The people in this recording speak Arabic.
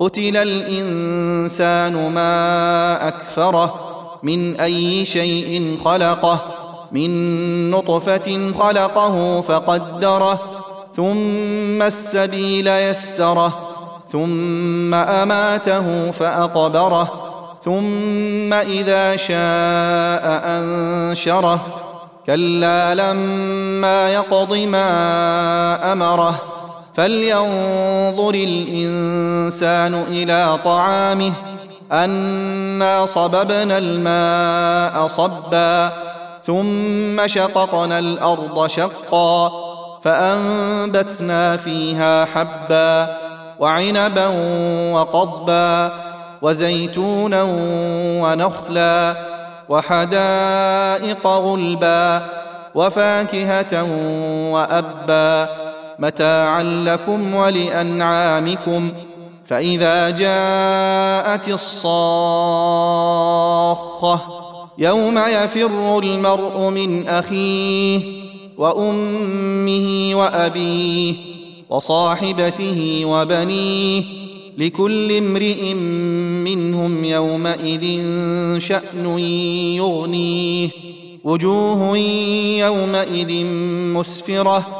قتل الإنسان ما أكفره من أي شيء خلقه من نطفة خلقه فقدره ثم السبيل يسره ثم أماته فأقبره ثم إذا شاء أنشره. كلا لما يقض ما أمره. فلينظر الإنسان إلى طعامه أنا صببنا الماء صبا ثم شققنا الأرض شقا فأنبتنا فيها حبا وعنبا وقضبا وزيتونا ونخلا وحدائق غلبا وفاكهة وأبا متاعا لكم ولأنعامكم فإذا جاءت الصاخة يوم يفر المرء من أخيه وأمه وأبيه وصاحبته وبنيه لكل امرئ منهم يومئذ شأن يغنيه وجوه يومئذ مسفرة